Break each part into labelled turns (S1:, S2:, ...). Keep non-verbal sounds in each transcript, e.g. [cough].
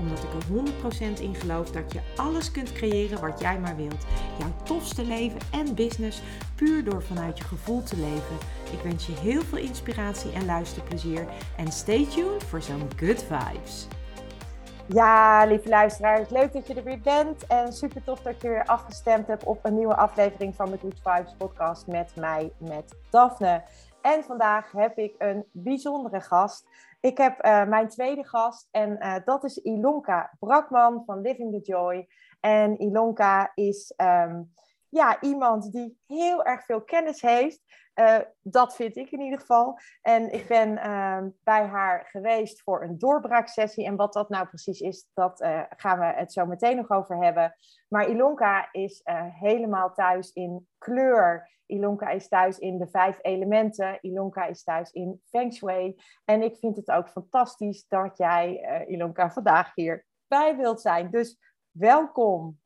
S1: Omdat ik er 100% in geloof dat je alles kunt creëren wat jij maar wilt. Jouw tofste leven en business puur door vanuit je gevoel te leven. Ik wens je heel veel inspiratie en luisterplezier. En stay tuned voor zo'n good vibes.
S2: Ja, lieve luisteraars, leuk dat je er weer bent. En super tof dat je weer afgestemd hebt op een nieuwe aflevering van de Good Vibes podcast met mij, met Daphne. En vandaag heb ik een bijzondere gast. Ik heb uh, mijn tweede gast en uh, dat is Ilonka Brakman van Living the Joy. En Ilonka is um, ja, iemand die heel erg veel kennis heeft. Uh, dat vind ik in ieder geval. En ik ben uh, bij haar geweest voor een doorbraaksessie. En wat dat nou precies is, dat uh, gaan we het zo meteen nog over hebben. Maar Ilonka is helemaal thuis in kleur. Ilonka is thuis in de vijf elementen. Ilonka is thuis in Feng Shui. En ik vind het ook fantastisch dat jij, Ilonka, vandaag hier bij wilt zijn. Dus welkom.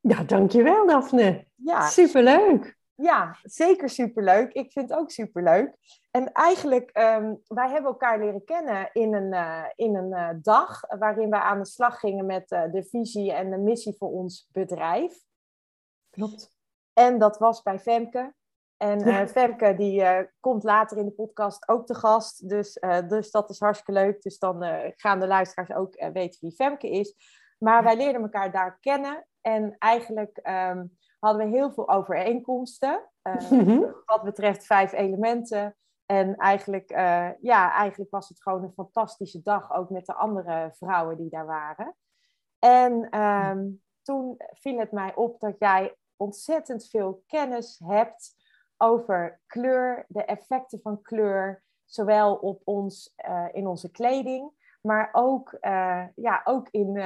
S3: Ja, dankjewel Daphne. Ja. Superleuk.
S2: Ja, zeker superleuk. Ik vind het ook superleuk. En eigenlijk, um, wij hebben elkaar leren kennen in een, uh, in een uh, dag waarin wij aan de slag gingen met uh, de visie en de missie voor ons bedrijf.
S3: Klopt.
S2: En dat was bij Femke. En ja. Femke die komt later in de podcast ook te gast. Dus, dus dat is hartstikke leuk. Dus dan gaan de luisteraars ook weten wie Femke is. Maar wij leerden elkaar daar kennen. En eigenlijk um, hadden we heel veel overeenkomsten. Uh, mm-hmm. Wat betreft vijf elementen. En eigenlijk, uh, ja, eigenlijk was het gewoon een fantastische dag. Ook met de andere vrouwen die daar waren. En um, toen viel het mij op dat jij ontzettend veel kennis hebt over kleur, de effecten van kleur, zowel op ons, uh, in onze kleding, maar ook, ja, ook in,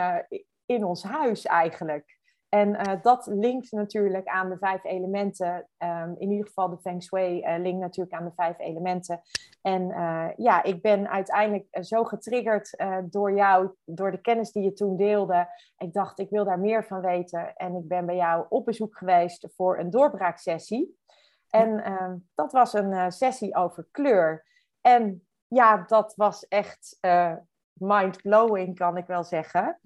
S2: in ons huis eigenlijk. En uh, dat linkt natuurlijk aan de vijf elementen. Um, in ieder geval de Feng Shui uh, linkt natuurlijk aan de vijf elementen. En uh, ja, ik ben uiteindelijk zo getriggerd door jou, door de kennis die je toen deelde. Ik dacht, ik wil daar meer van weten. En ik ben bij jou op bezoek geweest voor een doorbraaksessie. En ehm, dat was een sessie over kleur. En ja, dat was echt mind-blowing, kan ik wel zeggen.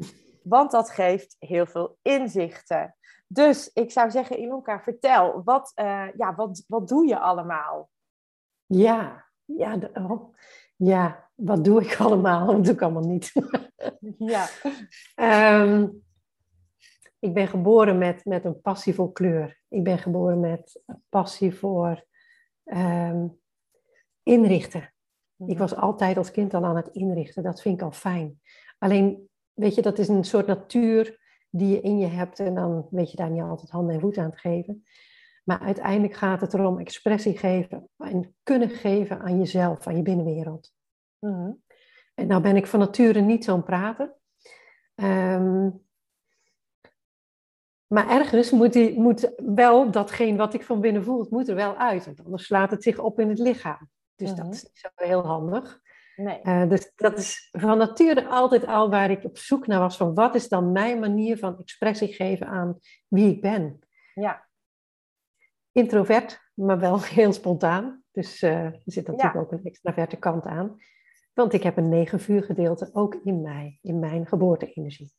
S2: Want dat geeft heel veel inzichten. Dus ik zou zeggen, Ilonka, vertel, wat, uh, ja, wat, wat doe je allemaal?
S3: Ja, ja, de, oh, ja, wat doe ik [laughs] allemaal? Dat doe ik allemaal niet. [laughs]
S2: ja.
S3: Um, ik ben geboren met, met een passie voor kleur. Ik ben geboren met een passie voor um, inrichten. Ik mhm. was altijd als kind al aan het inrichten. Dat vind ik al fijn. Alleen weet je, dat is een soort natuur die je in je hebt en dan weet je daar niet altijd handen en voeten aan te geven. Maar uiteindelijk gaat het erom expressie geven en kunnen geven aan jezelf, aan je binnenwereld. Mm En nou ben ik van nature niet zo'n praten. Um, maar ergens moet, die, moet wel datgene wat ik van binnen voel, het moet er wel uit. Want anders slaat het zich op in het lichaam. Dus dat mhm. is niet zo heel handig.
S2: Nee.
S3: Uh, dus dat is van nature altijd al waar ik op zoek naar was van wat is dan mijn manier van expressie geven aan wie ik ben.
S2: Ja.
S3: Introvert, maar wel [laughs] heel spontaan. Dus uh, er zit natuurlijk ja. ook een extraverte kant aan. Want ik heb een negen vuur gedeelte ook in mij, in mijn geboorte-energie.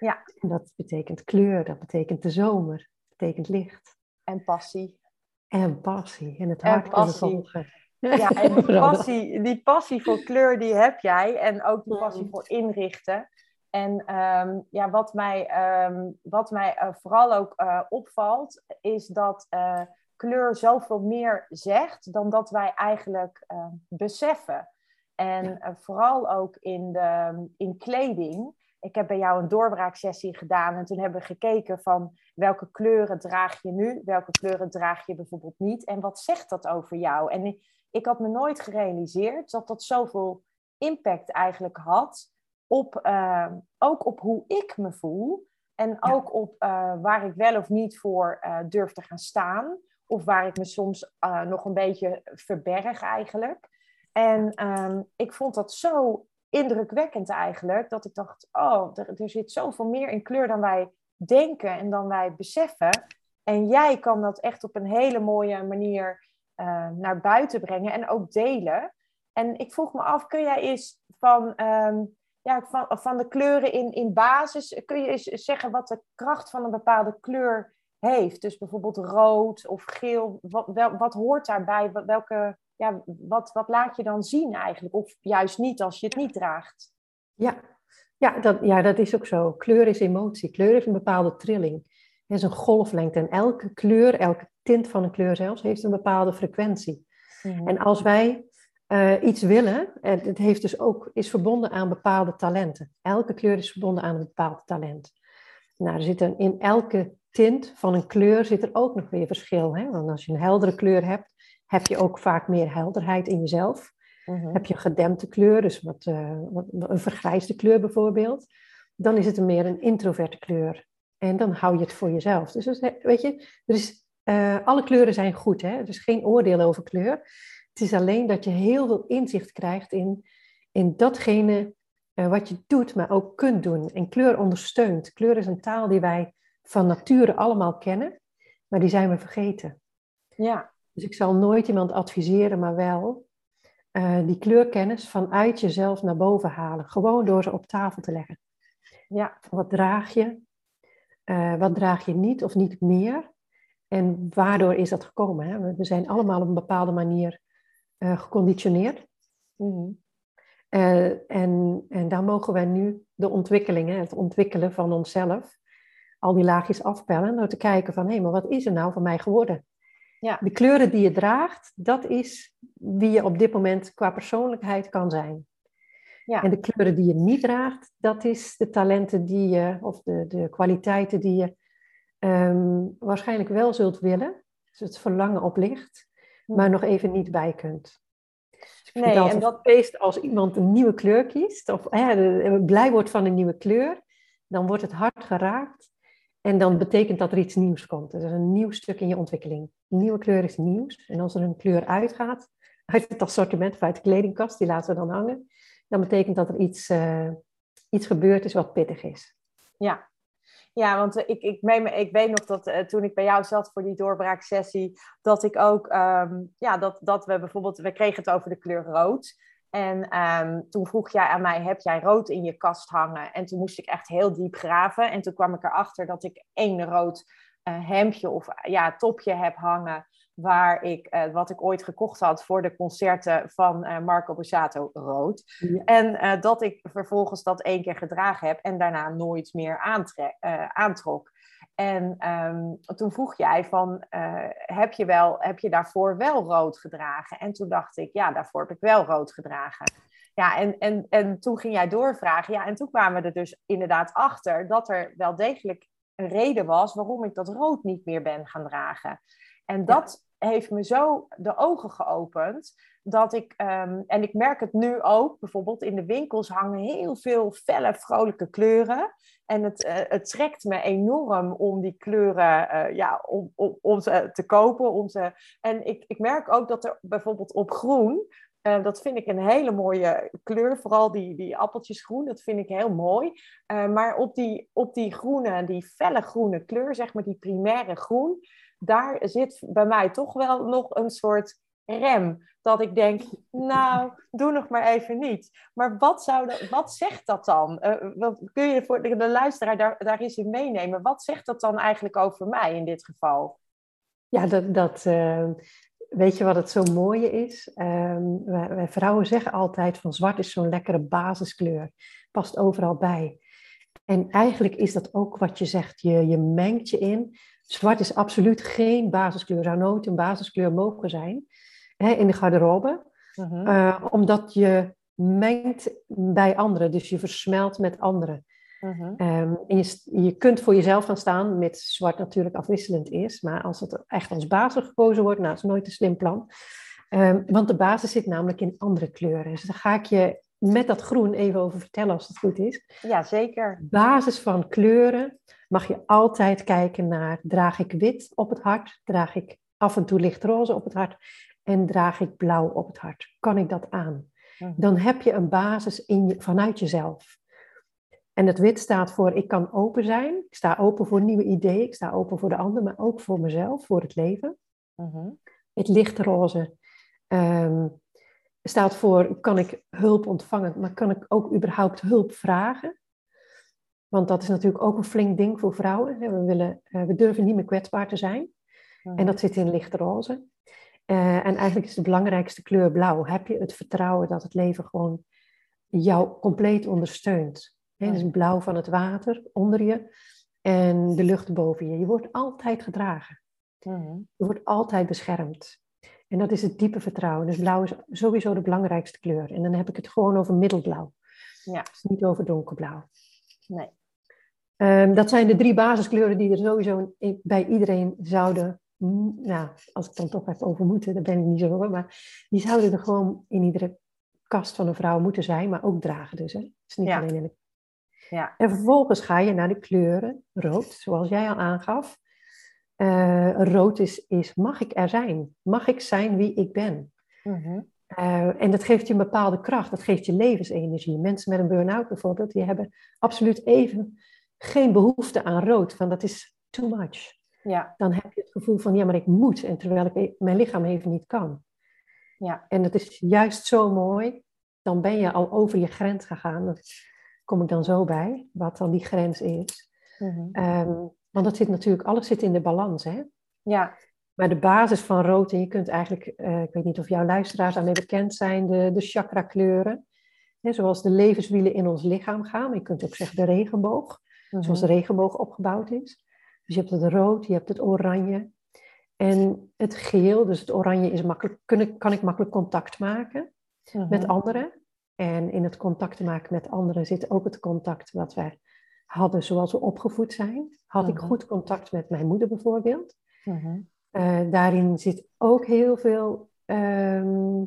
S2: Ja.
S3: En dat betekent kleur, dat betekent de zomer, dat betekent licht.
S2: En passie.
S3: En passie. En het hart
S2: kunnen volgen. Ja, [laughs] en die passie, die passie voor kleur, die heb jij. En ook die passie voor inrichten. En um, ja, wat mij, um, wat mij uh, vooral ook uh, opvalt, is dat uh, kleur zoveel meer zegt dan dat wij eigenlijk beseffen. En vooral ook in, de, in kleding. Ik heb bij jou een doorbraaksessie gedaan en toen hebben we gekeken van welke kleuren draag je nu, welke kleuren draag je bijvoorbeeld niet en wat zegt dat over jou? En ik had me nooit gerealiseerd dat dat zoveel impact eigenlijk had op, uh, ook op hoe ik me voel. En ook op uh, waar ik wel of niet voor uh, durf te gaan staan. of waar ik me soms eh, nog een beetje verberg eigenlijk. En ehm, ik vond dat zo indrukwekkend eigenlijk, dat ik dacht, oh, er, er zit zoveel meer in kleur dan wij denken en dan wij beseffen. En jij kan dat echt op een hele mooie manier uh, naar buiten brengen en ook delen. En ik vroeg me af, kun jij eens van, ehm, ja, van, van de kleuren in, in basis, kun je eens zeggen wat de kracht van een bepaalde kleur heeft? Dus bijvoorbeeld rood of geel, wat, wel, wat hoort daarbij? Welke, ja, wat, wat laat je dan zien eigenlijk? Of juist niet als je het niet draagt?
S3: Ja, ja, dat, ja, dat is ook zo. Kleur is emotie. Kleur heeft een bepaalde trilling. Het is een golflengte. En elke kleur, elke tint van een kleur zelfs, heeft een bepaalde frequentie. Mhm. En als wij uh, iets willen, en het heeft dus ook, is verbonden aan bepaalde talenten. Elke kleur is verbonden aan een bepaald talent. Nou, er zit een, in elke tint van een kleur zit er ook nog weer verschil. Hè? Want als je een heldere kleur hebt, heb je ook vaak meer helderheid in jezelf. Mhm. Heb je een gedempte kleur, dus wat, uh, wat, een vergrijsde kleur bijvoorbeeld, dan is het meer een introverte kleur. En dan hou je het voor jezelf. Dus weet je, er is, uh, alle kleuren zijn goed. Hè? Er is geen oordeel over kleur. Het is alleen dat je heel veel inzicht krijgt in, in datgene uh, wat je doet, maar ook kunt doen. En kleur ondersteunt. Kleur is een taal die wij van nature allemaal kennen, maar die zijn we vergeten.
S2: Ja.
S3: Dus ik zal nooit iemand adviseren, maar wel uh, die kleurkennis vanuit jezelf naar boven halen. Gewoon door ze op tafel te leggen.
S2: Ja.
S3: Wat draag je? Uh, wat draag je niet of niet meer? En waardoor is dat gekomen? Hè? We zijn allemaal op een bepaalde manier uh, geconditioneerd.
S2: Mm
S3: en, en daar mogen wij nu de ontwikkelingen, het ontwikkelen van onszelf, al die laagjes afpellen, door te kijken van hé, hey, maar wat is er nou van mij geworden?
S2: Ja.
S3: De kleuren die je draagt, dat is wie je op dit moment qua persoonlijkheid kan zijn.
S2: Ja.
S3: En de kleuren die je niet draagt, dat is de talenten die je, of de, de kwaliteiten die je um, waarschijnlijk wel zult willen. Dus het verlangen op licht, hm. maar nog even niet bij kunt. Dus nee, en dat feest als iemand een nieuwe kleur kiest, of blij wordt van een nieuwe kleur, dan wordt het hard geraakt. En dan betekent dat er iets nieuws komt. Er is een nieuw stuk in je ontwikkeling. Een nieuwe kleur is nieuws. En als er een kleur uitgaat uit het assortiment of uit de kledingkast, die laten we dan hangen, dan betekent dat er iets, uh, iets gebeurd is wat pittig is.
S2: Ja, ja, want uh, ik, ik, meen, ik weet nog dat uh, toen ik bij jou zat voor die doorbraaksessie, dat ik ook, um, ja, dat, dat we bijvoorbeeld, we kregen het over de kleur rood. En um, toen vroeg jij aan mij, heb jij rood in je kast hangen? En toen moest ik echt heel diep graven. En toen kwam ik erachter dat ik één rood uh, hemdje of ja, topje heb hangen. Waar ik, uh, wat ik ooit gekocht had voor de concerten van uh, Marco Borsato rood. Ja. En dat ik vervolgens dat één keer gedragen heb en daarna nooit meer aantrok. En um, toen vroeg jij van, heb, je wel, heb je daarvoor wel rood gedragen? En toen dacht ik, ja, daarvoor heb ik wel rood gedragen. Ja, en, en, en toen ging jij doorvragen. Ja, en toen kwamen we er dus inderdaad achter dat er wel degelijk een reden was waarom ik dat rood niet meer ben gaan dragen. En dat heeft me zo de ogen geopend dat ik, um, en ik merk het nu ook, bijvoorbeeld in de winkels hangen heel veel felle, vrolijke kleuren. En het, uh, het trekt me enorm om die kleuren uh, ja, om, om, om, ze te kopen. Om. En ik, ik merk ook dat er bijvoorbeeld op groen, uh, dat vind ik een hele mooie kleur, vooral die, die appeltjesgroen, dat vind ik heel mooi. maar op die, op die groene, die felle groene kleur, zeg maar die primaire groen, daar zit bij mij toch wel nog een soort rem. Dat ik denk, nou, doe nog maar even niet. Maar wat, zou wat zegt dat dan? Uh, wat, kun je voor de, luisteraar daar, daar eens in meenemen? Wat zegt dat dan eigenlijk over mij in dit geval?
S3: Ja, dat, dat uh, weet je wat het zo mooie is? Wij, wij, vrouwen zeggen altijd van zwart is zo'n lekkere basiskleur. Past overal bij. En eigenlijk is dat ook wat je zegt. Je, je mengt je in. Zwart is absoluut geen basiskleur. Zou nooit een basiskleur mogen zijn hè, in de garderobe. Uh-huh. Uh, omdat je mengt bij anderen. Dus je versmelt met anderen. Uh-huh. Um, en je, je kunt voor jezelf gaan staan, met zwart natuurlijk afwisselend is. Maar als het echt als basis gekozen wordt, nou, is nooit een slim plan. Um, want de basis zit namelijk in andere kleuren. Dus daar ga ik je met dat groen even over vertellen als het goed is.
S2: Ja, zeker.
S3: Basis van kleuren mag je altijd kijken naar, draag ik wit op het hart, draag ik af en toe licht roze op het hart en draag ik blauw op het hart. Kan ik dat aan?
S2: Mhm.
S3: Dan heb je een basis in je, vanuit jezelf. En het wit staat voor ik kan open zijn. Ik sta open voor nieuwe ideeën. Ik sta open voor de ander, maar ook voor mezelf, voor het leven.
S2: Mhm.
S3: Het lichtroze ehm, staat voor kan ik hulp ontvangen, maar kan ik ook überhaupt hulp vragen? Want dat is natuurlijk ook een flink ding voor vrouwen. We, willen, eh, we durven niet meer kwetsbaar te zijn. En dat zit in lichtroze. Eh, en eigenlijk is de belangrijkste kleur blauw. Heb je het vertrouwen dat het leven gewoon jou compleet ondersteunt? Hè, dus blauw van het water onder je en de lucht boven je. Je wordt altijd gedragen. Je wordt altijd beschermd. En dat is het diepe vertrouwen. Dus blauw is sowieso de belangrijkste kleur. En dan heb ik het gewoon over middelblauw.
S2: Ja.
S3: Dus niet over donkerblauw.
S2: Nee.
S3: Ehm, dat zijn de drie basiskleuren die er sowieso bij iedereen zouden, nou, als ik dan toch even over moeten, daar ben ik niet zo hoor, maar die zouden er gewoon in iedere kast van een vrouw moeten zijn, maar ook dragen dus. Hè? Dus niet
S2: Ja.
S3: alleen in de...
S2: Ja.
S3: En vervolgens ga je naar de kleuren, rood, zoals jij al aangaf. Eh, rood is, is, mag ik er zijn? Mag ik zijn wie ik ben?
S2: Mhm.
S3: Eh, en dat geeft je een bepaalde kracht, dat geeft je levensenergie. Mensen met een burn-out bijvoorbeeld, die hebben absoluut even geen behoefte aan rood, van dat is too much.
S2: Ja.
S3: Dan heb je het gevoel van, ja, maar ik moet, en terwijl ik e- mijn lichaam even niet kan.
S2: Ja.
S3: En dat is juist zo mooi, dan ben je al over je grens gegaan. Daar kom ik dan zo bij, wat dan die grens is.
S2: Mhm.
S3: Ehm, want dat zit natuurlijk, alles zit in de balans, hè.
S2: Ja.
S3: Maar de basis van rood, en je kunt eigenlijk, eh, ik weet niet of jouw luisteraars daarmee bekend zijn, de, de chakra kleuren. Hè, zoals de levenswielen in ons lichaam gaan. Maar je kunt ook zeggen de regenboog,
S2: Mhm.
S3: zoals de regenboog opgebouwd is. Dus je hebt het rood, je hebt het oranje. En het geel, dus het oranje is makkelijk, kun, kan ik makkelijk contact maken
S2: Mhm.
S3: met anderen. En in het contact te maken met anderen zit ook het contact wat wij hadden zoals we opgevoed zijn. Had ik
S2: Mhm.
S3: goed contact met mijn moeder bijvoorbeeld.
S2: Mhm.
S3: Eh, daarin zit ook heel veel ehm,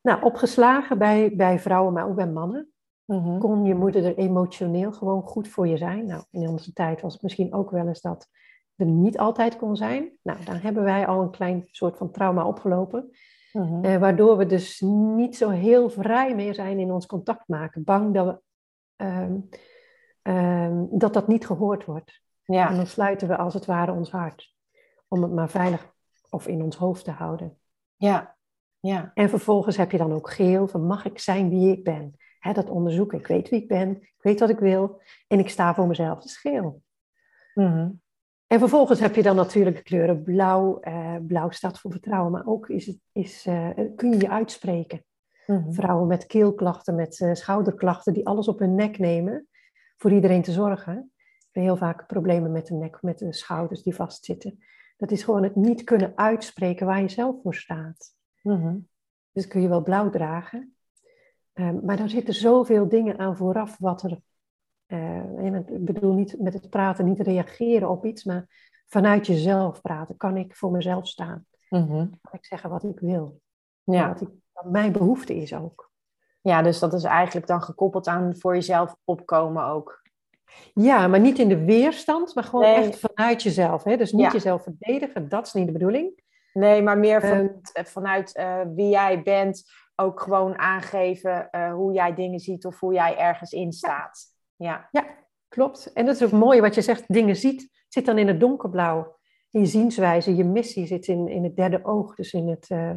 S3: nou, opgeslagen bij, bij vrouwen, maar ook bij mannen.
S2: Mhm.
S3: Kon je moeder er emotioneel gewoon goed voor je zijn? Nou, in onze tijd was het misschien ook wel eens dat er niet altijd kon zijn. Nou, dan hebben wij al een klein soort van trauma opgelopen.
S2: Mhm.
S3: Eh, waardoor we dus niet zo heel vrij meer zijn in ons contact maken. Bang dat we, ehm, ehm, dat, dat niet gehoord wordt. En
S2: Ja.
S3: dan sluiten we als het ware ons hart. Om het maar veilig of in ons hoofd te houden.
S2: Ja. Ja.
S3: En vervolgens heb je dan ook geel van mag ik zijn wie ik ben? Hè, dat onderzoeken. Ik weet wie ik ben. Ik weet wat ik wil. En ik sta voor mezelf. Dat is geel.
S2: Mhm.
S3: En vervolgens heb je dan natuurlijk de kleuren blauw. Eh, blauw staat voor vertrouwen. Maar ook is het, is, eh, kun je je uitspreken.
S2: Mhm.
S3: Vrouwen met keelklachten, met eh, schouderklachten. Die alles op hun nek nemen. Voor iedereen te zorgen. Ik heb heel vaak problemen met de nek. Met de schouders die vastzitten. Dat is gewoon het niet kunnen uitspreken waar je zelf voor staat.
S2: Mhm.
S3: Dus kun je wel blauw dragen. Ehm, maar daar zitten zoveel dingen aan vooraf wat er. eh, ik bedoel niet met het praten, niet reageren op iets, maar vanuit jezelf praten. Kan ik voor mezelf staan?
S2: Mhm.
S3: Kan ik zeggen wat ik wil?
S2: Ja.
S3: Wat, ik, wat mijn behoefte is ook.
S2: ja, dus dat is eigenlijk dan gekoppeld aan voor jezelf opkomen ook.
S3: Ja, maar niet in de weerstand, maar gewoon
S2: Nee.
S3: echt vanuit jezelf. Hè? Dus niet
S2: Ja.
S3: jezelf verdedigen, dat is niet de bedoeling.
S2: Nee, maar meer
S3: Ehm,
S2: vanuit, eh, vanuit eh, wie jij bent, ook gewoon aangeven eh, hoe jij dingen ziet of hoe jij ergens in staat. Ja.
S3: Ja, klopt. En dat is ook mooi wat je zegt, dingen ziet, zit dan in het donkerblauw. Je zienswijze, je missie zit in, in het derde oog. Dus in het, eh,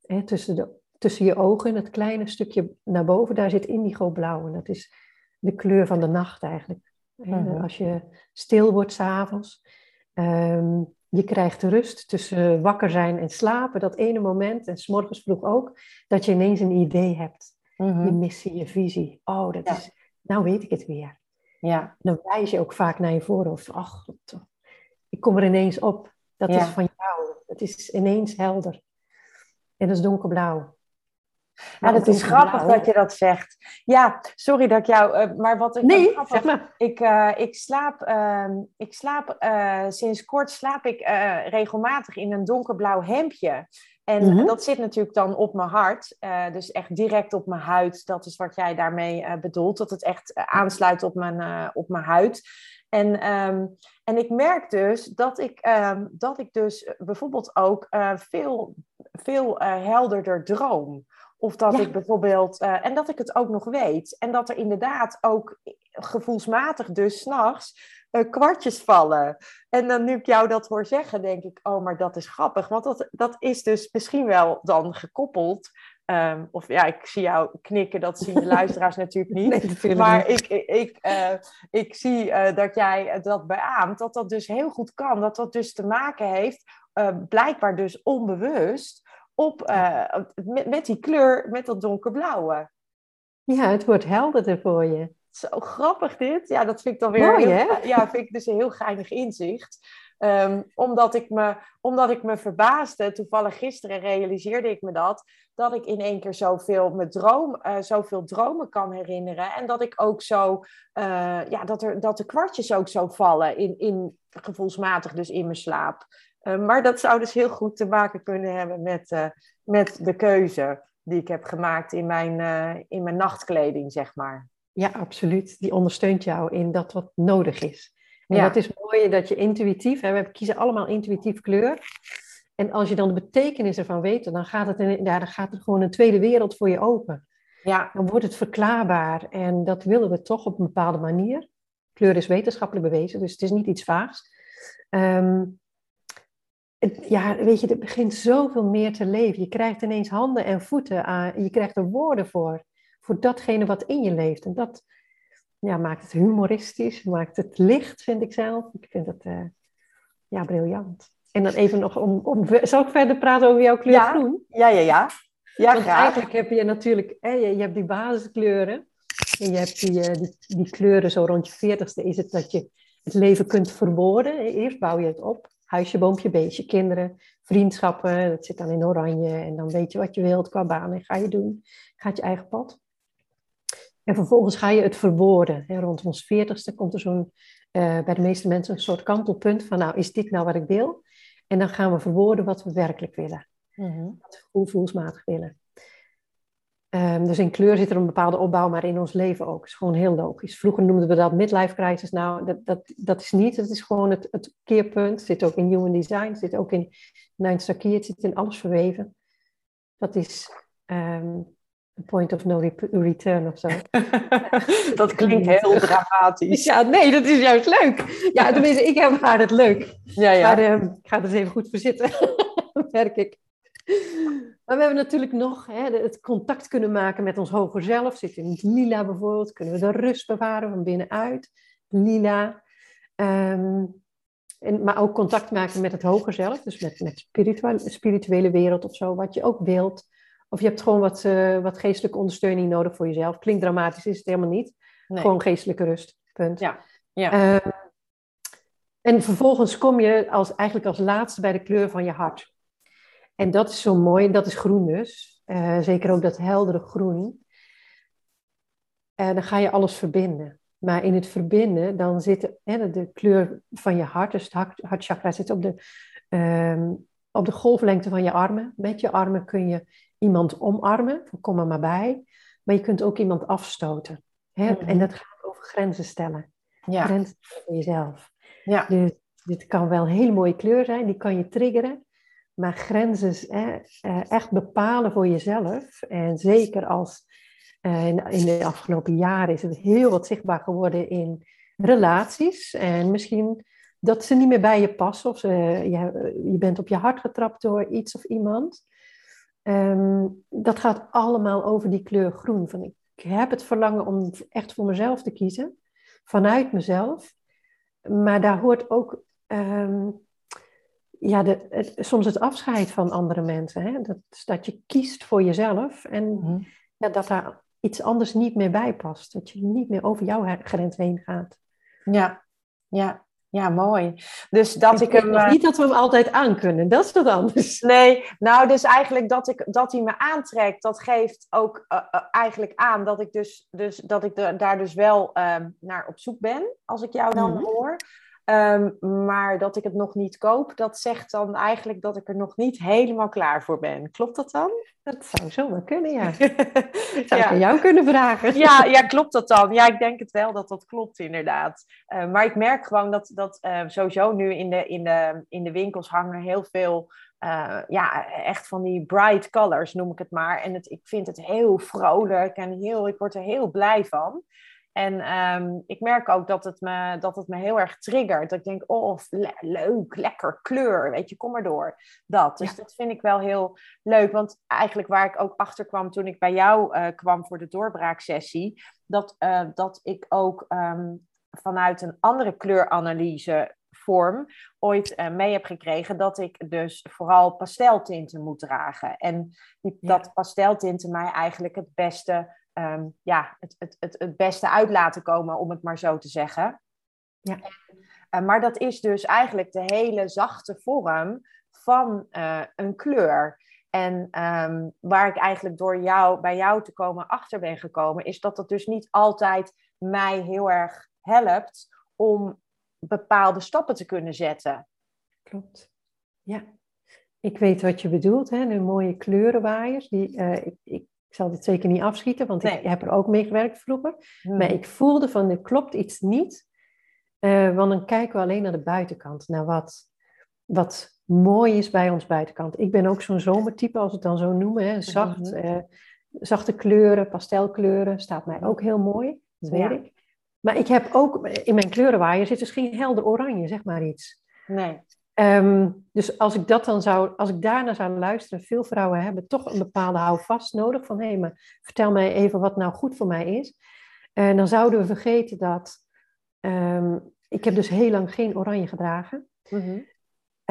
S3: hè, tussen, de, tussen je ogen, het kleine stukje naar boven, daar zit indigo blauw. En dat is de kleur van de nacht eigenlijk.
S2: Mhm.
S3: Als je stil wordt s'avonds, ehm je krijgt rust tussen wakker zijn en slapen. Dat ene moment, en s'morgens vroeg ook, dat je ineens een idee hebt.
S2: Mhm.
S3: Je missie, je visie. Oh, dat
S2: Ja.
S3: is, nou weet ik het weer.
S2: ja.
S3: Dan wijs je ook vaak naar je voorhoofd. Ach, God, ik kom er ineens op. Dat
S2: Ja.
S3: is van jou. Het is ineens helder. En dat is donkerblauw.
S2: Ja, dat is grappig dat je dat zegt. Ja, sorry dat ik jou. Uh, maar wat ik.
S3: Nee, zeg maar.
S2: Ik, uh, ik slaap, uh, ik slaap uh, sinds kort slaap ik regelmatig in een donkerblauw hemdje. En mm -hmm. dat zit natuurlijk dan op mijn hart, dus echt direct op mijn huid. Dat is wat jij daarmee bedoelt, dat het echt aansluit op mijn, op mijn huid. En, um, en ik merk dus dat ik, um, dat ik dus bijvoorbeeld ook veel, veel helderder droom. Of dat ik bijvoorbeeld, uh, en dat ik het ook nog weet. En dat er inderdaad ook gevoelsmatig dus s'nachts uh, kwartjes vallen. En dan nu ik jou dat hoor zeggen, denk ik, oh, maar dat is grappig. Want dat, dat is dus misschien wel dan gekoppeld. Um, of ja, ik zie jou knikken, dat zien de [laughs] luisteraars natuurlijk niet. Nee, maar ik, ik, uh, ik zie uh, dat jij dat beaamt, dat dat dus heel goed kan. Dat dat dus te maken heeft, blijkbaar dus onbewust op, uh, met, met die kleur, met dat donkerblauwe.
S3: Ja, het wordt helderder voor je.
S2: Zo grappig dit. Ja, dat vind ik dan weer...
S3: Mooi,
S2: heel,
S3: hè?
S2: Ja, vind ik dus een heel geinig inzicht. Um, omdat, ik me, omdat ik me verbaasde, toevallig gisteren realiseerde ik me dat, dat ik in één keer zoveel, me droom, uh, zoveel dromen kan herinneren. En dat ik ook zo, uh, ja, dat, er, dat de kwartjes ook zo vallen, in, in, gevoelsmatig dus in mijn slaap. Uh, maar dat zou dus heel goed te maken kunnen hebben met, uh, met de keuze die ik heb gemaakt in mijn, uh, in mijn nachtkleding, zeg maar.
S3: Ja, absoluut. Die ondersteunt jou in dat wat nodig is. En ja. dat is mooi dat je intuïtief, hè, we kiezen allemaal intuïtief kleur. En als je dan de betekenis ervan weet, dan gaat het, in, ja, dan gaat het gewoon een tweede wereld voor je open.
S2: Ja.
S3: Dan wordt het verklaarbaar. En dat willen we toch op een bepaalde manier. Kleur is wetenschappelijk bewezen, dus het is niet iets vaags. Um, ja, weet je, er begint zoveel meer te leven. Je krijgt ineens handen en voeten aan. Je krijgt er woorden voor. Voor datgene wat in je leeft. En dat ja, maakt het humoristisch. Maakt het licht, vind ik zelf. Ik vind het uh, ja, briljant. En dan even nog om, om... Zal ik verder praten over jouw kleur
S2: ja,
S3: groen?
S2: Ja, ja, ja. Ja,
S3: Want eigenlijk heb je natuurlijk... Hè, je, je hebt die basiskleuren. En je hebt die, die, die kleuren zo rond je veertigste. Is het dat je het leven kunt verwoorden. Eerst bouw je het op huisje, boompje, beestje, kinderen, vriendschappen. Dat zit dan in oranje. En dan weet je wat je wilt qua baan en ga je doen. Gaat je eigen pad. En vervolgens ga je het verwoorden. rond ons veertigste komt er zo'n, uh, bij de meeste mensen een soort kantelpunt van, nou, is dit nou wat ik wil? En dan gaan we verwoorden wat we werkelijk willen.
S2: Mm-hmm.
S3: Wat we gevoelsmatig willen. Um, dus in kleur zit er een bepaalde opbouw, maar in ons leven ook. Is gewoon heel logisch. Vroeger noemden we dat midlife crisis. Nou, dat, dat, dat is niet. Het is gewoon het, het keerpunt. Het zit ook in human design. Het zit ook in Nine Star Het zit in alles verweven. Dat is um, a point of no return of zo. [laughs]
S2: dat klinkt heel dramatisch.
S3: Ja, nee, dat is juist leuk. Ja, tenminste, ik heb haar het leuk.
S2: Ja, ja.
S3: Maar um, ik ga er eens even goed voor zitten. [laughs] merk ik. Maar we hebben natuurlijk nog hè, het contact kunnen maken met ons hoger zelf. Zit in het lila bijvoorbeeld. Kunnen we de rust bewaren van binnenuit. Lila. Um, en, maar ook contact maken met het hoger zelf. Dus met, met spirituele, spirituele wereld of zo. Wat je ook wilt. Of je hebt gewoon wat, uh, wat geestelijke ondersteuning nodig voor jezelf. Klinkt dramatisch, is het helemaal niet. Nee. Gewoon geestelijke rust. Punt.
S2: Ja. ja.
S3: Um, en vervolgens kom je als, eigenlijk als laatste bij de kleur van je hart. En dat is zo mooi, dat is groen dus. Uh, zeker ook dat heldere groen. En uh, dan ga je alles verbinden. Maar in het verbinden, dan zit hè, de kleur van je hart, dus het hart, hartchakra zit op de, um, op de golflengte van je armen. Met je armen kun je iemand omarmen, kom er maar bij. Maar je kunt ook iemand afstoten. Hè? Mm -hmm. En dat gaat over grenzen stellen.
S2: Ja.
S3: Grenzen voor jezelf.
S2: Ja.
S3: Dus dit kan wel een hele mooie kleur zijn, die kan je triggeren. Maar grenzen eh, echt bepalen voor jezelf. En zeker als uh, in, in, de afgelopen jaren is het heel wat zichtbaar geworden in relaties. En misschien dat ze niet meer bij je passen. Of ze, je, je bent op je hart getrapt door iets of iemand. Um, dat gaat allemaal over die kleur groen. Van, ik heb het verlangen om echt voor mezelf te kiezen. Vanuit mezelf. Maar daar hoort ook... Um, ja, de, het, soms het afscheid van andere mensen. Hè? Dat, dat je kiest voor jezelf en mm-hmm. ja, dat daar iets anders niet meer bij past. Dat je niet meer over jouw grens heen gaat.
S2: Ja, ja. Ja, mooi. Dus dat ik, hem.
S3: Uh... Niet dat we hem altijd aan kunnen, dat is wat anders.
S2: Nee, nou, dus eigenlijk dat, ik, dat hij me aantrekt, dat geeft ook uh, uh, eigenlijk aan dat ik, dus, dus, dat ik de, daar dus wel ehm, naar op zoek ben, als ik jou dan mm -hmm. hoor. Um, maar dat ik het nog niet koop, dat zegt dan eigenlijk dat ik er nog niet helemaal klaar voor ben. Klopt dat dan?
S3: Dat zou zomaar kunnen, ja. [laughs] zou ja. ik aan jou kunnen vragen.
S2: Ja, ja, klopt dat dan? Ja, ik denk het wel dat dat klopt, inderdaad. Uh, maar ik merk gewoon dat, dat uh, sowieso nu in de, in, de, in de winkels hangen heel veel... Uh, ja, echt van die bright colors noem ik het maar. En het, ik vind het heel vrolijk en heel, ik word er heel blij van. En um, ik merk ook dat het, me, dat het me heel erg triggert. Dat ik denk, oh, le leuk, lekker, kleur, weet je, kom maar door. Dat. Dus ja. dat vind ik wel heel leuk. Want eigenlijk waar ik ook achter kwam toen ik bij jou uh, kwam voor de doorbraaksessie, dat, uh, dat ik ook um, vanuit een andere kleuranalyse vorm ooit uh, mee heb gekregen dat ik dus vooral pasteltinten moet dragen. En die, ja. dat pasteltinten mij eigenlijk het beste um, ja, het, het, het, het beste uit laten komen, om het maar zo te zeggen.
S3: Ja.
S2: Uh, maar dat is dus eigenlijk de hele zachte vorm van uh, een kleur. En um, waar ik eigenlijk door jou, bij jou te komen achter ben gekomen, is dat het dus niet altijd mij heel erg helpt om bepaalde stappen te kunnen zetten.
S3: Klopt. Ja, ik weet wat je bedoelt, hè? de mooie kleurenwaaiers. Die, uh, ik, ik ik zal dit zeker niet afschieten, want nee. ik heb er ook mee gewerkt vroeger. Hmm. Maar ik voelde van, er klopt iets niet. Uh, want dan kijken we alleen naar de buitenkant. Naar wat, wat mooi is bij ons buitenkant. Ik ben ook zo'n zomertype, als we het dan zo noemen. Hè. Zacht, uh, zachte kleuren, pastelkleuren. Staat mij ook heel mooi. Dat weet ja. ik. Maar ik heb ook, in mijn kleurenwaaier zit dus geen helder oranje, zeg maar iets.
S2: Nee.
S3: Um, dus als ik dat dan zou, als ik daarnaar zou luisteren, veel vrouwen hebben toch een bepaalde houvast nodig van hé, hey, maar vertel mij even wat nou goed voor mij is. En dan zouden we vergeten dat um, ik heb dus heel lang geen oranje gedragen. Mm -hmm.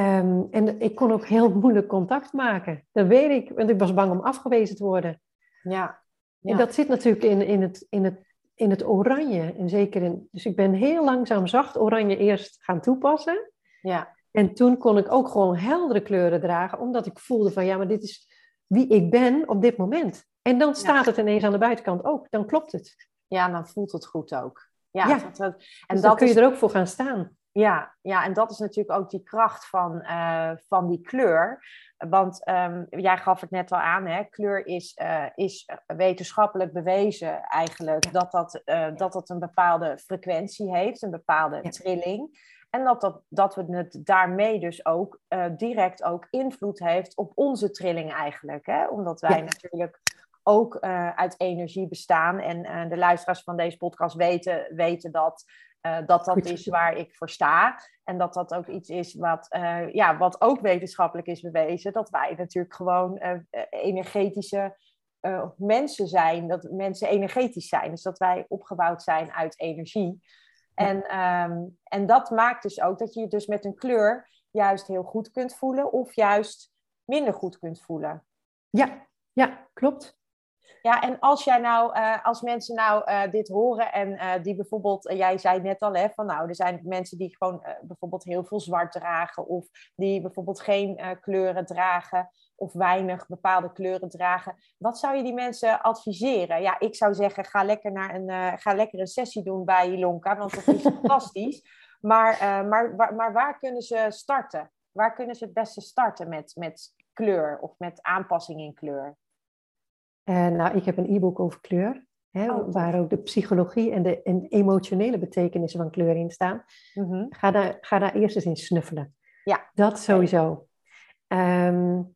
S3: um, en ik kon ook heel moeilijk contact maken. Dat weet ik, want ik was bang om afgewezen te worden.
S2: Ja.
S3: ja. En dat zit natuurlijk in, in, het, in, het, in het oranje. En zeker in, dus ik ben heel langzaam zacht oranje eerst gaan toepassen.
S2: Ja.
S3: En toen kon ik ook gewoon heldere kleuren dragen, omdat ik voelde van ja, maar dit is wie ik ben op dit moment. En dan staat ja. het ineens aan de buitenkant ook, dan klopt het.
S2: Ja, dan voelt het goed ook. Ja,
S3: ja. Dat, dat, en dus dan kun je is, er ook voor gaan staan.
S2: Ja, ja, en dat is natuurlijk ook die kracht van, uh, van die kleur. Want um, jij gaf het net al aan, hè? kleur is, uh, is wetenschappelijk bewezen eigenlijk dat dat, uh, dat dat een bepaalde frequentie heeft, een bepaalde trilling. En dat, dat, dat we het daarmee dus ook uh, direct ook invloed heeft op onze trilling eigenlijk. Hè? Omdat wij ja. natuurlijk ook uh, uit energie bestaan. En uh, de luisteraars van deze podcast weten, weten dat, dat dat is waar ik voor sta. En dat dat ook iets is wat, ja, wat ook wetenschappelijk is bewezen. Dat wij natuurlijk gewoon energetische mensen zijn. Dat mensen energetisch zijn. Dus dat wij opgebouwd zijn uit energie. En, um, en dat maakt dus ook dat je je dus met een kleur juist heel goed kunt voelen of juist minder goed kunt voelen.
S3: Ja, ja, klopt.
S2: Ja, en als jij nou, uh, als mensen nou uh, dit horen en uh, die bijvoorbeeld, jij zei net al, hè, van nou, er zijn mensen die gewoon bijvoorbeeld heel veel zwart dragen of die bijvoorbeeld geen kleuren dragen of weinig bepaalde kleuren dragen. Wat zou je die mensen adviseren? Ja, ik zou zeggen, ga lekker, naar een, ga lekker een sessie doen bij Ilonka, want dat is [laughs] fantastisch. Maar, maar, maar, maar waar kunnen ze starten? Waar kunnen ze het beste starten met, met kleur of met aanpassing in kleur?
S3: En nou, ik heb een e-book over kleur, hè, oh, waar ook de psychologie en de, en emotionele betekenissen van kleur in staan. Mm -hmm. ga, daar, ga daar eerst eens in snuffelen.
S2: Ja.
S3: Dat sowieso. Um,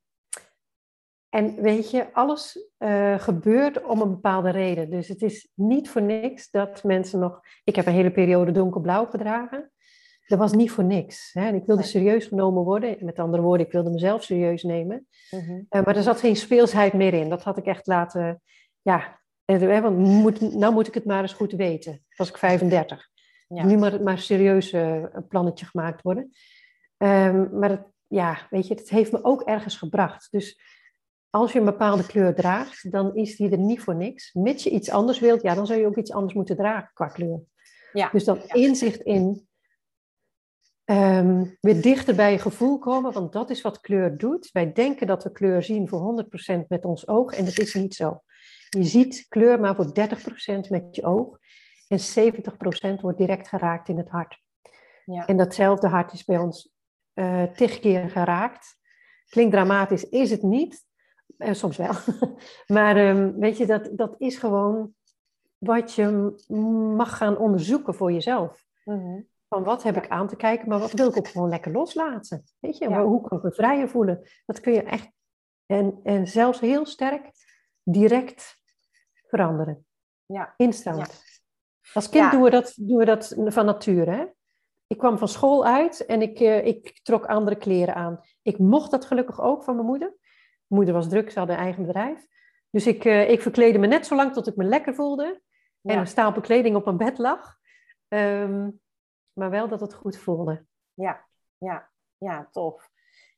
S3: en weet je, alles uh, gebeurt om een bepaalde reden. Dus het is niet voor niks dat mensen nog. Ik heb een hele periode donkerblauw gedragen dat was niet voor niks. Hè. Ik wilde serieus genomen worden. Met andere woorden, ik wilde mezelf serieus nemen. Mm-hmm. Uh, maar er zat geen speelsheid meer in. Dat had ik echt laten... Ja, hè, want moet, nou moet ik het maar eens goed weten. was ik 35. Ja. Nu moet het maar serieus uh, een plannetje gemaakt worden. Um, maar het, ja, weet je, het heeft me ook ergens gebracht. Dus als je een bepaalde kleur draagt, dan is die er niet voor niks. Mits je iets anders wilt, ja, dan zou je ook iets anders moeten dragen qua kleur.
S2: Ja.
S3: Dus
S2: ja.
S3: inzicht in ehm, weer dichter bij je gevoel komen, want dat is wat kleur doet. Wij denken dat we kleur zien voor 100% met ons oog en dat is niet zo. Je ziet kleur maar voor 30% met je oog en 70% wordt direct geraakt in het hart. Ja. En datzelfde hart is bij ons uh, tig keer geraakt. Klinkt dramatisch, is het niet. Uh, soms wel. [laughs] maar um, weet je, dat, dat is gewoon wat je mag gaan onderzoeken voor jezelf. Mm Van wat heb ik aan te kijken, maar wat wil ik ook gewoon lekker loslaten? Weet je, hoe kan ik me vrijer voelen? Dat kun je echt, en, en zelfs heel sterk, direct veranderen. Ja. Instant. Als kind doen, we dat, doen we dat van nature. Hè? Ik kwam van school uit en ik, uh, ik trok andere kleren aan. Ik mocht dat gelukkig ook van mijn moeder. Mijn moeder was druk, ze had een eigen bedrijf. Dus ik, uh, ik verkleedde me net zo lang tot ik me lekker voelde. En een stapel kleding op mijn bed lag. Um, maar wel dat het goed voelde.
S2: Ja, ja, ja, tof.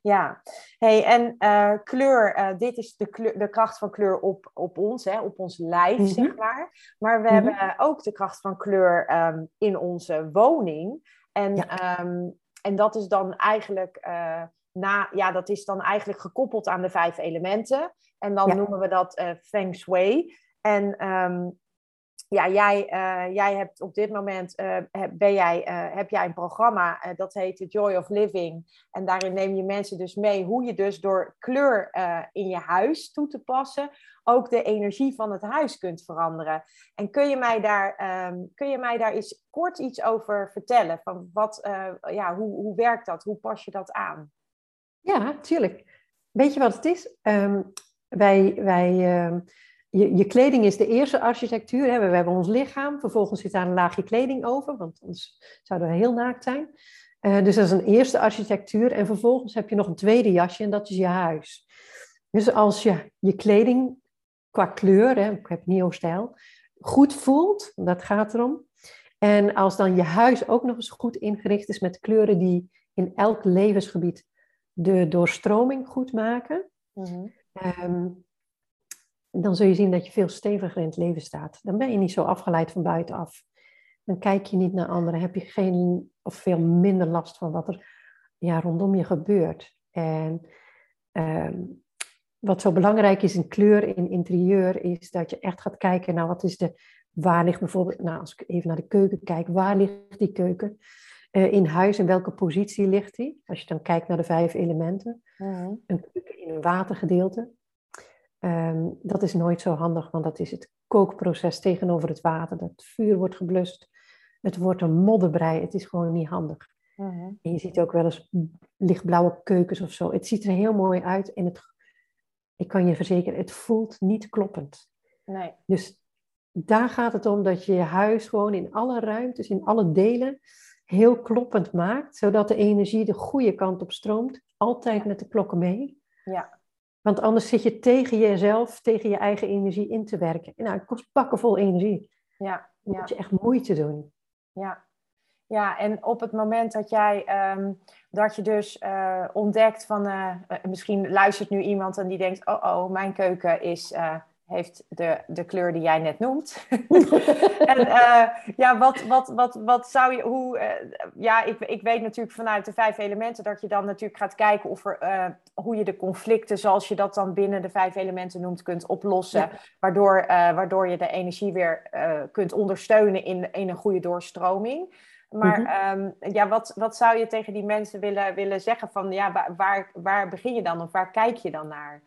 S2: Ja, hey, en uh, kleur, uh, dit is de, kleur, de kracht van kleur op, op ons, hè, op ons lijf, mm -hmm. zeg maar. Maar we mm -hmm. hebben ook de kracht van kleur um, in onze woning. En, ja. um, en dat is dan eigenlijk uh, na, ja, dat is dan eigenlijk gekoppeld aan de vijf elementen. En dan ja. noemen we dat feng shui. En um, ja, jij, uh, jij hebt op dit moment uh, ben jij, uh, heb jij een programma dat heet The Joy of Living. En daarin neem je mensen dus mee hoe je dus door kleur in je huis toe te passen ook de energie van het huis kunt veranderen. En kun je mij daar, um, kun je mij daar eens kort iets over vertellen? Van wat, ja, hoe, hoe werkt dat? Hoe pas je dat aan?
S3: Ja, tuurlijk. Weet je wat het is? Um, wij, wij uh, je, je, kleding is de eerste architectuur. Hè. We hebben ons lichaam, vervolgens zit daar een laagje kleding over, want anders zouden we heel naakt zijn. Uh, dus dat is een eerste architectuur. En vervolgens heb je nog een tweede jasje en dat is je huis. Dus als je je kleding qua kleur, hè, ik heb neo-stijl, goed voelt, dat gaat erom. En als dan je huis ook nog eens goed ingericht is met kleuren die in elk levensgebied de doorstroming goed maken, mm-hmm. um, dan zul je zien dat je veel steviger in het leven staat. Dan ben je niet zo afgeleid van buitenaf. Dan kijk je niet naar anderen, heb je geen of veel minder last van wat er ja, rondom je gebeurt. En um, wat zo belangrijk is in kleur, in interieur, is dat je echt gaat kijken naar wat is de, waar ligt bijvoorbeeld, nou als ik even naar de keuken kijk, waar ligt die keuken in huis, in welke positie ligt die? Als je dan kijkt naar de vijf elementen, mm-hmm. een keuken in een watergedeelte, Um, dat is nooit zo handig, want dat is het kookproces tegenover het water. Het vuur wordt geblust, het wordt een modderbrei. Het is gewoon niet handig. Uh-huh. En je ziet ook wel eens lichtblauwe keukens of zo. Het ziet er heel mooi uit en het, ik kan je verzekeren, het voelt niet kloppend. Nee. Dus daar gaat het om dat je je huis gewoon in alle ruimtes, in alle delen, heel kloppend maakt, zodat de energie de goede kant op stroomt, altijd met de klokken mee. Ja. Want anders zit je tegen jezelf, tegen je eigen energie in te werken. Nou, het kost pakken vol energie. Ja, Dan ja. moet je echt moeite doen.
S2: Ja, ja, en op het moment dat jij um, dat je dus uh, ontdekt van uh, misschien luistert nu iemand en die denkt, oh oh, mijn keuken is uh, heeft de, de kleur die jij net noemt. [laughs] [laughs] en uh, ja, wat, wat, wat, wat zou je, hoe, uh, ja, ik, ik weet natuurlijk vanuit de vijf elementen dat je dan natuurlijk gaat kijken of er, uh, hoe je de conflicten, zoals je dat dan binnen de vijf elementen noemt, kunt oplossen. Ja. Waardoor, waardoor je de energie weer kunt ondersteunen in, in een goede doorstroming. Maar mm-hmm. um, ja, wat, wat zou je tegen die mensen willen, willen zeggen van, ja, waar, waar, waar begin je dan of waar kijk je dan naar?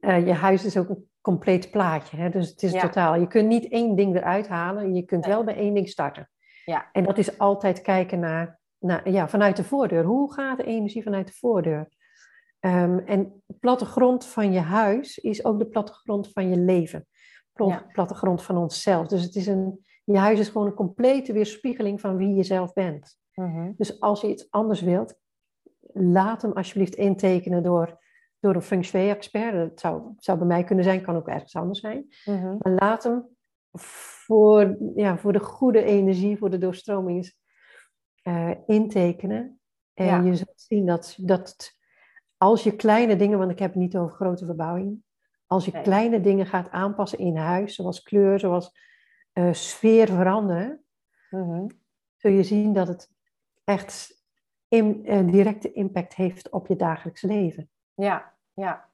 S3: Uh, je huis is ook een compleet plaatje. Hè? Dus het is ja. totaal. Je kunt niet één ding eruit halen. Je kunt nee. wel bij één ding starten. Ja. En dat is altijd kijken naar, naar ja, vanuit de voordeur. Hoe gaat de energie vanuit de voordeur? Um, en de plattegrond van je huis is ook de plattegrond van je leven. Ja. Plattegrond van onszelf. Dus het is een, je huis is gewoon een complete weerspiegeling van wie je zelf bent. Mm-hmm. Dus als je iets anders wilt, laat hem alsjeblieft intekenen door door een feng shui-expert. Dat zou, zou bij mij kunnen zijn, kan ook ergens anders zijn. Mm-hmm. Maar laat hem voor, ja, voor de goede energie, voor de doorstroming uh, intekenen. En ja. je zult zien dat, dat als je kleine dingen, want ik heb het niet over grote verbouwingen, als je nee. kleine dingen gaat aanpassen in huis, zoals kleur, zoals uh, sfeer veranderen, mm-hmm. zul je zien dat het echt in, uh, directe impact heeft op je dagelijks leven.
S2: Ja, ja.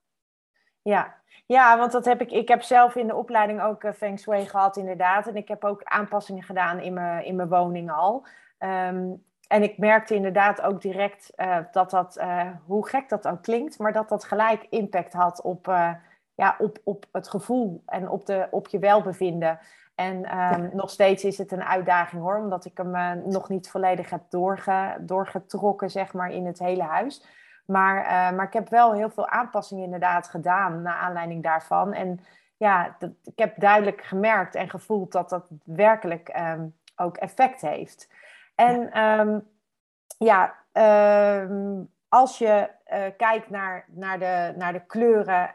S2: Ja. ja, want dat heb ik. Ik heb zelf in de opleiding ook uh, Feng Shui gehad, inderdaad. En ik heb ook aanpassingen gedaan in mijn, in mijn woning al. Ehm, en ik merkte inderdaad ook direct uh, dat dat, uh, hoe gek dat ook klinkt, maar dat dat gelijk impact had op, uh, ja, op, op het gevoel en op, de, op je welbevinden. En ja. nog steeds is het een uitdaging hoor, omdat ik hem nog niet volledig heb doorge, doorgetrokken, zeg maar, in het hele huis. Maar, maar ik heb wel heel veel aanpassingen inderdaad gedaan naar aanleiding daarvan. En ja, dat, ik heb duidelijk gemerkt en gevoeld dat dat werkelijk um, ook effect heeft. En ja, um, ja um, als je uh, kijkt naar, naar, de, naar de kleuren,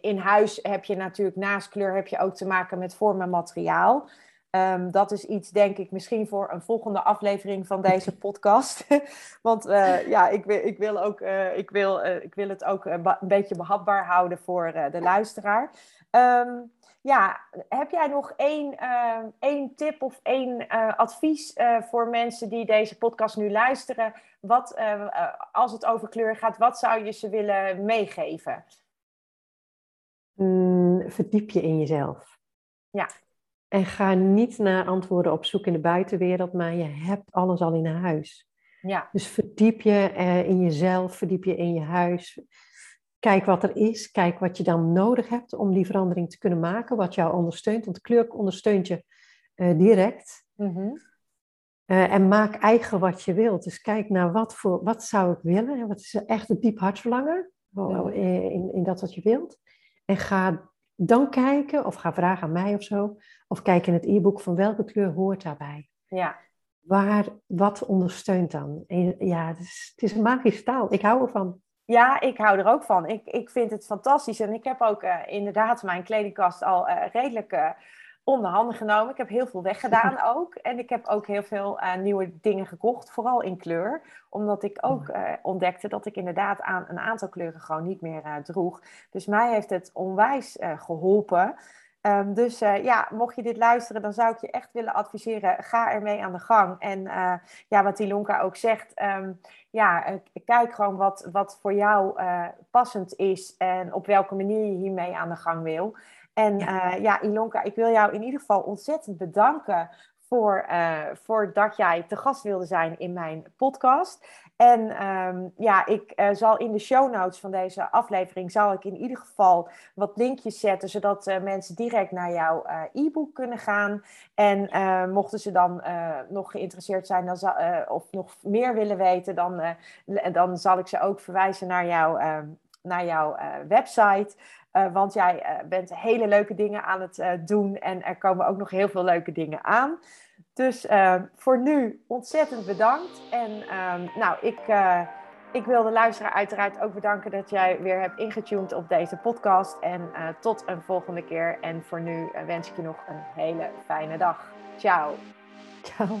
S2: in huis heb je natuurlijk naast kleur heb je ook te maken met vorm en materiaal. Dat is iets, denk ik, misschien voor een volgende aflevering van deze [laughs] podcast. [laughs] Want uh, ja, ik wil, ik, wil ook, uh, ik, wil, ik wil het ook een beetje behapbaar houden voor de luisteraar. Um, ja, heb jij nog één, uh, één tip of één advies voor mensen die deze podcast nu luisteren? Wat, als het over kleur gaat, wat zou je ze willen meegeven?
S3: Mm, verdiep je in jezelf.
S2: Ja.
S3: En ga niet naar antwoorden op zoek in de buitenwereld, maar je hebt alles al in huis.
S2: Ja.
S3: Dus verdiep je in jezelf, verdiep je in je huis Kijk wat er is, kijk wat je dan nodig hebt om die verandering te kunnen maken, wat jou ondersteunt. Want kleur ondersteunt je uh, direct. Uh, en maak eigen wat je wilt. Dus kijk naar wat, voor, wat zou ik willen. Wat is echt het diep hartverlangen mm-hmm. in, in dat wat je wilt. En ga dan kijken, of ga vragen aan mij of zo. Of kijk in het e-book van welke kleur hoort daarbij.
S2: Ja.
S3: Waar, wat ondersteunt dan? En ja, het is, het is een magische taal. Ik hou ervan.
S2: Ja, ik hou er ook van. Ik, ik vind het fantastisch. En ik heb ook uh, inderdaad mijn kledingkast al uh, redelijk uh, onder handen genomen. Ik heb heel veel weggedaan [laughs] ook. En ik heb ook heel veel nieuwe dingen gekocht, vooral in kleur. Omdat ik ook ontdekte dat ik inderdaad aan een aantal kleuren gewoon niet meer droeg. Dus mij heeft het onwijs geholpen. Um, dus ja, mocht je dit luisteren, dan zou ik je echt willen adviseren, ga ermee aan de gang. En ja, wat Ilonka ook zegt, um, ja, kijk gewoon wat, wat voor jou passend is en op welke manier je hiermee aan de gang wil. En ja. ja, Ilonka, ik wil jou in ieder geval ontzettend bedanken voor, uh, voor dat jij te gast wilde zijn in mijn podcast. En um, ja, ik uh, zal in de show notes van deze aflevering zal ik in ieder geval wat linkjes zetten, zodat uh, mensen direct naar jouw e-book kunnen gaan. En mochten ze dan nog geïnteresseerd zijn dan zal, of nog meer willen weten, dan, dan zal ik ze ook verwijzen naar, jou, ehm, naar jouw website. want jij bent hele leuke dingen aan het doen en er komen ook nog heel veel leuke dingen aan. Dus voor nu ontzettend bedankt. En uh, nou, ik, ik wil de luisteraar uiteraard ook bedanken dat jij weer hebt ingetuned op deze podcast. En tot een volgende keer. En voor nu wens ik je nog een hele fijne dag. Ciao.
S3: Ciao.